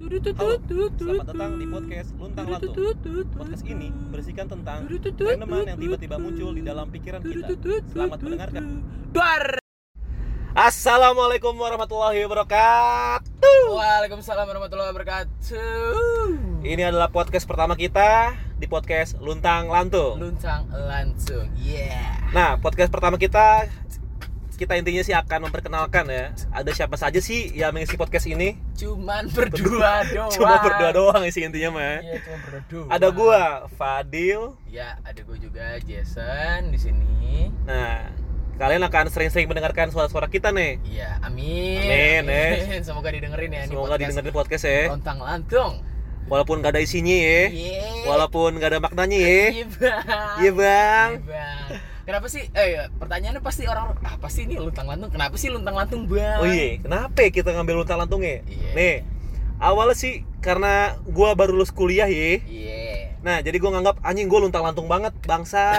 Halo, selamat datang di podcast Luntang Lantung. Podcast ini berisikan tentang randoman yang tiba-tiba muncul di dalam pikiran kita. Selamat mendengarkan. Bar. Assalamualaikum warahmatullahi wabarakatuh. Waalaikumsalam warahmatullahi wabarakatuh. Ini adalah podcast pertama kita di podcast Luntang Lantung. Luntang langsung. Yeah. Nah, podcast pertama kita kita intinya sih akan memperkenalkan ya. Ada siapa saja sih yang mengisi podcast ini? Cuman berdua doang. Cuma berdua doang isi intinya mah. Iya, cuma berdua. Ada gua, Fadil. Ya, ada gue juga Jason di sini. Nah, kalian akan sering-sering mendengarkan suara-suara kita nih. Iya, amin. Amin, eh. Semoga didengerin ya Semoga podcast didengerin podcast ya. Luntang lantung. Walaupun gak ada isinya ya. Yeah. Walaupun gak ada maknanya ya. Iya, Bang. Iya, Bang. Iya, Bang. Kenapa sih? Eh, pertanyaannya pasti orang apa sih ini luntang lantung? Kenapa sih luntang lantung, Bang? Oh iya, kenapa ya kita ngambil luntang lantungnya? Iya. Nih, awalnya sih karena gua baru lulus kuliah ya. Iya. Nah, jadi gua nganggap anjing gua luntang lantung banget, bangsa.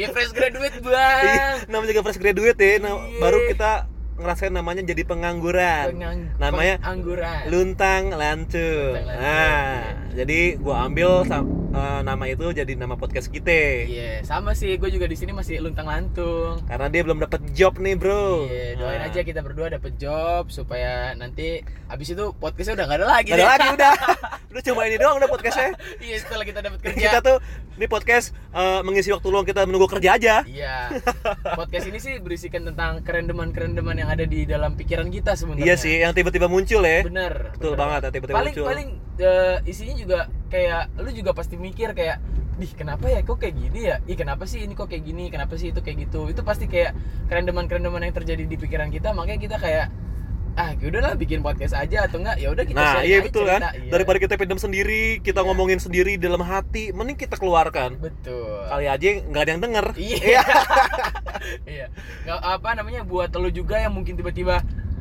Ya fresh graduate, Iya, Bang. namanya juga fresh graduate ya. Nah, Iya. baru kita ngerasain namanya jadi pengangguran. Pengang- Namanya pengangguran. Luntang lantung. Luntang Nah, jadi gua ambil eh, nama itu jadi nama podcast kita. Iya, sama sih. Gue juga di sini masih luntang lantung. Karena dia belum dapat job nih, Bro. Iya, doain Nah. aja kita berdua dapet job supaya nanti abis itu podcastnya udah nggak ada lagi. Nggak ada lagi udah. Udah cuma ini doang udah podcastnya. iya, setelah kita dapat kerja. Kita tuh ini podcast eh, mengisi waktu luang kita menunggu kerja aja. Iya. Podcast ini sih berisikan tentang kerendeman-kerendeman yang ada di dalam pikiran kita sebenarnya. Iya sih, yang tiba-tiba muncul ya. Bener. Betul bener. banget, tiba-tiba paling muncul. paling eh, isinya juga kayak lu juga pasti mikir kayak Dih kenapa ya kok kayak gini ya? Ih kenapa sih ini kok kayak gini? Kenapa sih itu kayak gitu? Itu pasti kayak kerendeman-kerendeman yang terjadi di pikiran kita Makanya kita kayak ah udahlah bikin podcast aja atau enggak ya udah kita Nah, iya betul cerita. kan. Iya. Daripada kita pendam sendiri, kita Iya. ngomongin sendiri dalam hati, mending kita keluarkan. betul Kali aja nggak ada yang denger. Iya. iya. Nggak apa namanya buat lo juga yang mungkin tiba-tiba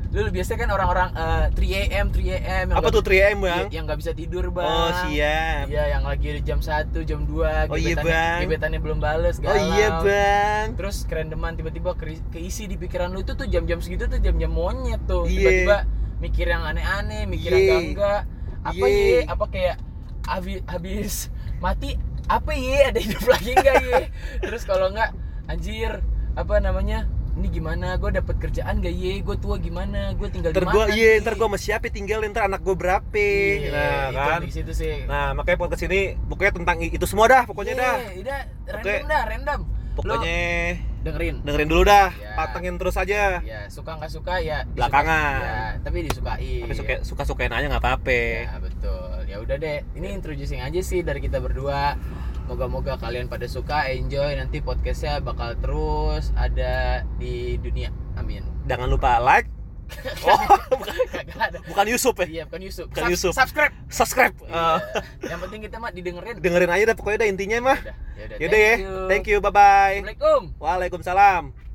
lu biasanya kan orang-orang eh, 3 am 3 am yang Apa tuh 3M, Bang? Iya, yang nggak bisa tidur bang Oh, siap. iya yang lagi di jam 1 jam 2 Oh, iya, Bang. gebetannya belum bales Oh galau iya, Bang. terus kerendeman tiba-tiba ke- keisi di pikiran lu itu tuh jam-jam segitu tuh jam-jam monyet tuh Iya. tiba-tiba mikir yang aneh-aneh mikir yang Iya. enggak apa Iya. ye apa kayak habis habis mati apa ye ada hidup lagi enggak ye terus kalau enggak anjir apa namanya ini gimana gue dapet kerjaan gak ye gue tua gimana gue tinggal Ntar di gua iya, nih? ntar gua sama siapa tinggal ntar anak gua berapa. Iya, nah, itu kan. di situ sih Nah, makanya podcast ini pokoknya tentang itu semua dah, pokoknya Iya, dah. udah random Oke. dah random Pokoknya Lo dengerin dengerin dulu dah, Iya. patengin terus aja. ya suka nggak suka ya Belakangan. ya, tapi disukai Tapi suka suka sukain aja nggak apa-apa. ya betul ya udah deh ini introducing aja sih dari kita berdua moga-moga kalian pada suka enjoy nanti podcastnya bakal terus ada di dunia amin Jangan lupa like. Oh, ada bukan Yusuf ya. iya bukan Yusuf Bukan Sub- Yusuf. subscribe Subscribe. Iya. Eh, yang penting kita mah didengerin dengerin aja dah pokoknya dah intinya mah. Udah, yaudah, Yaudah ya. Thank you. Bye bye. Assalamualaikum Waalaikumsalam.